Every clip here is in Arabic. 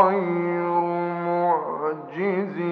غير معجز.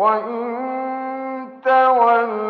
وإن تولوا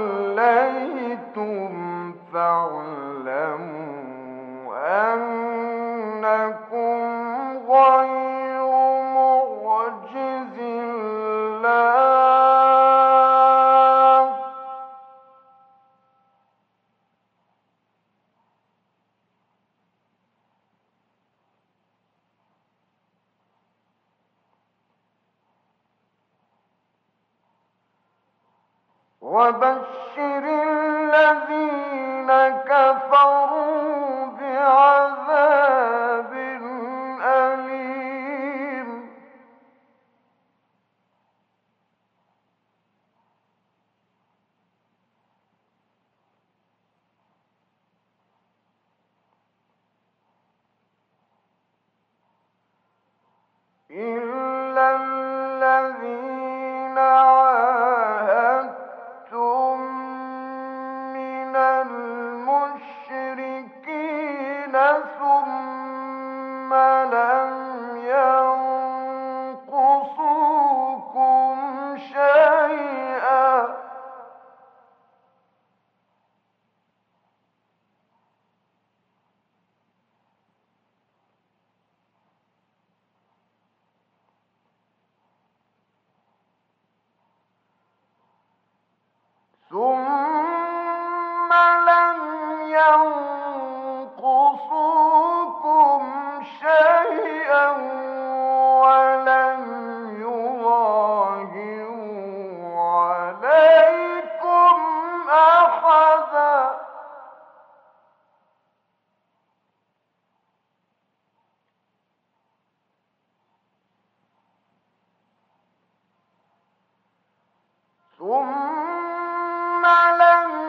ثم لم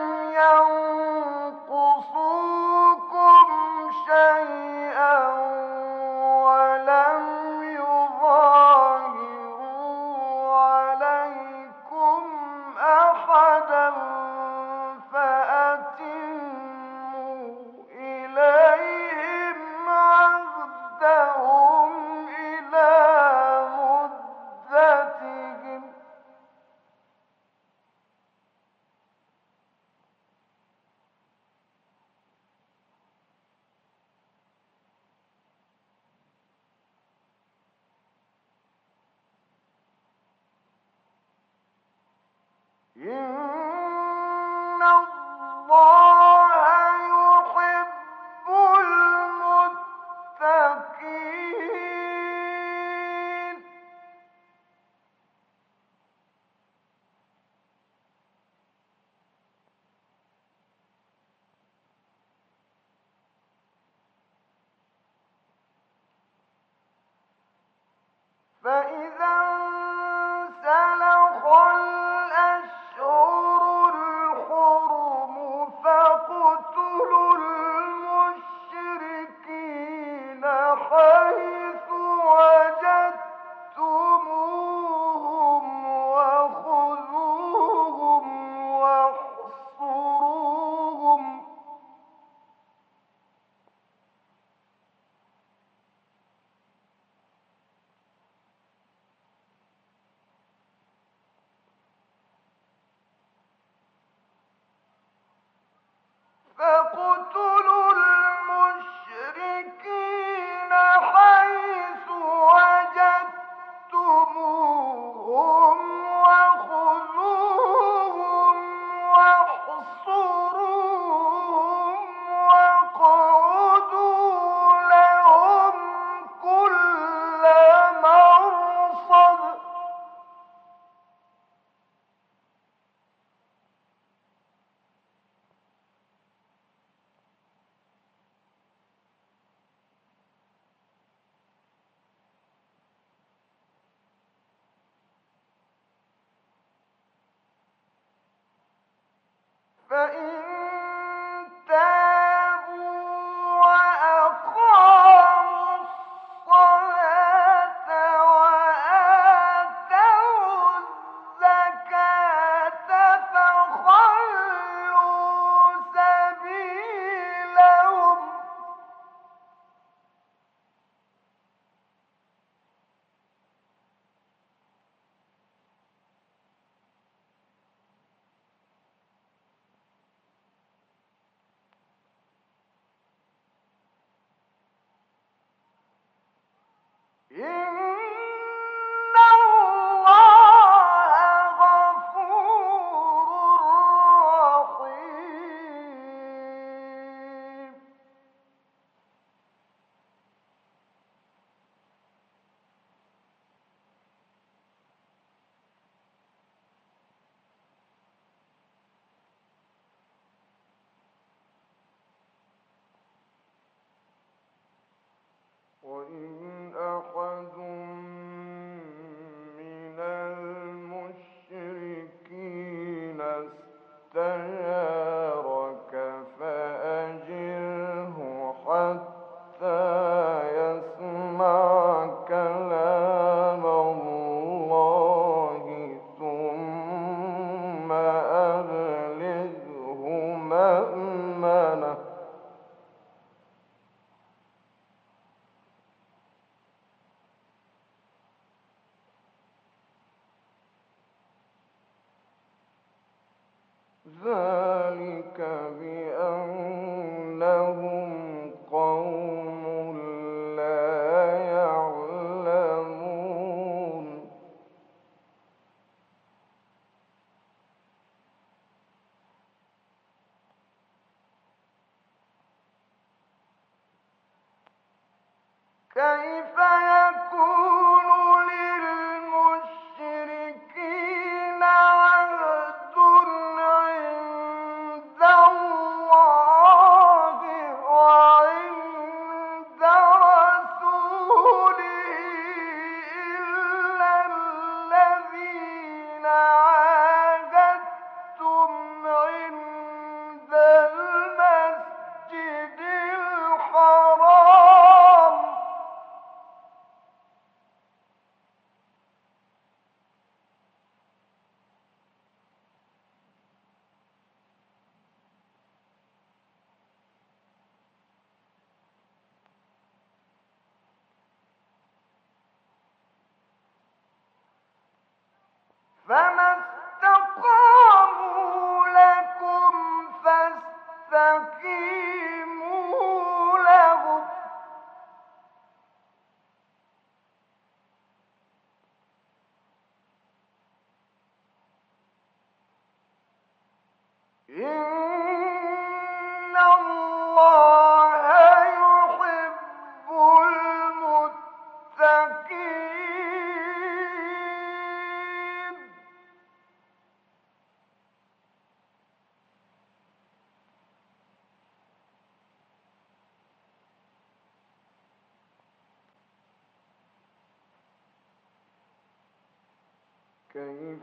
فإذا فإن وإن كيف وإن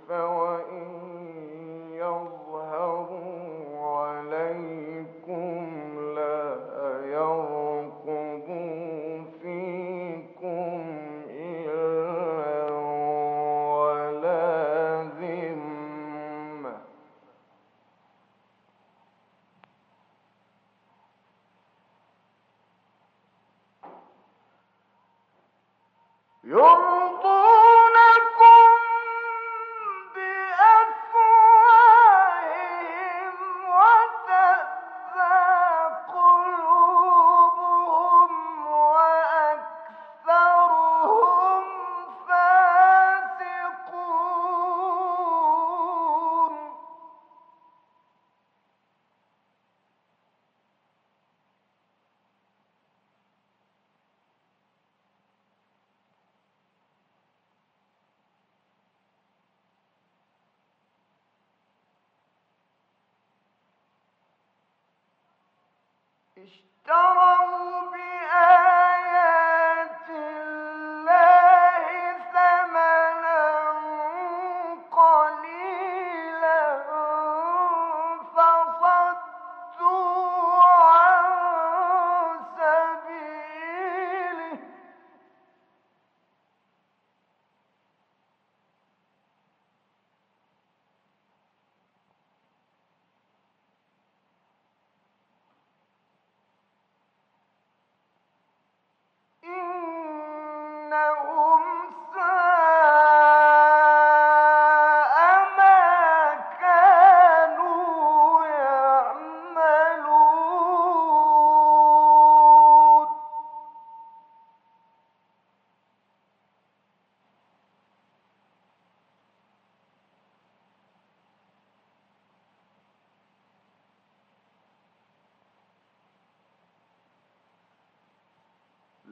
اشتروا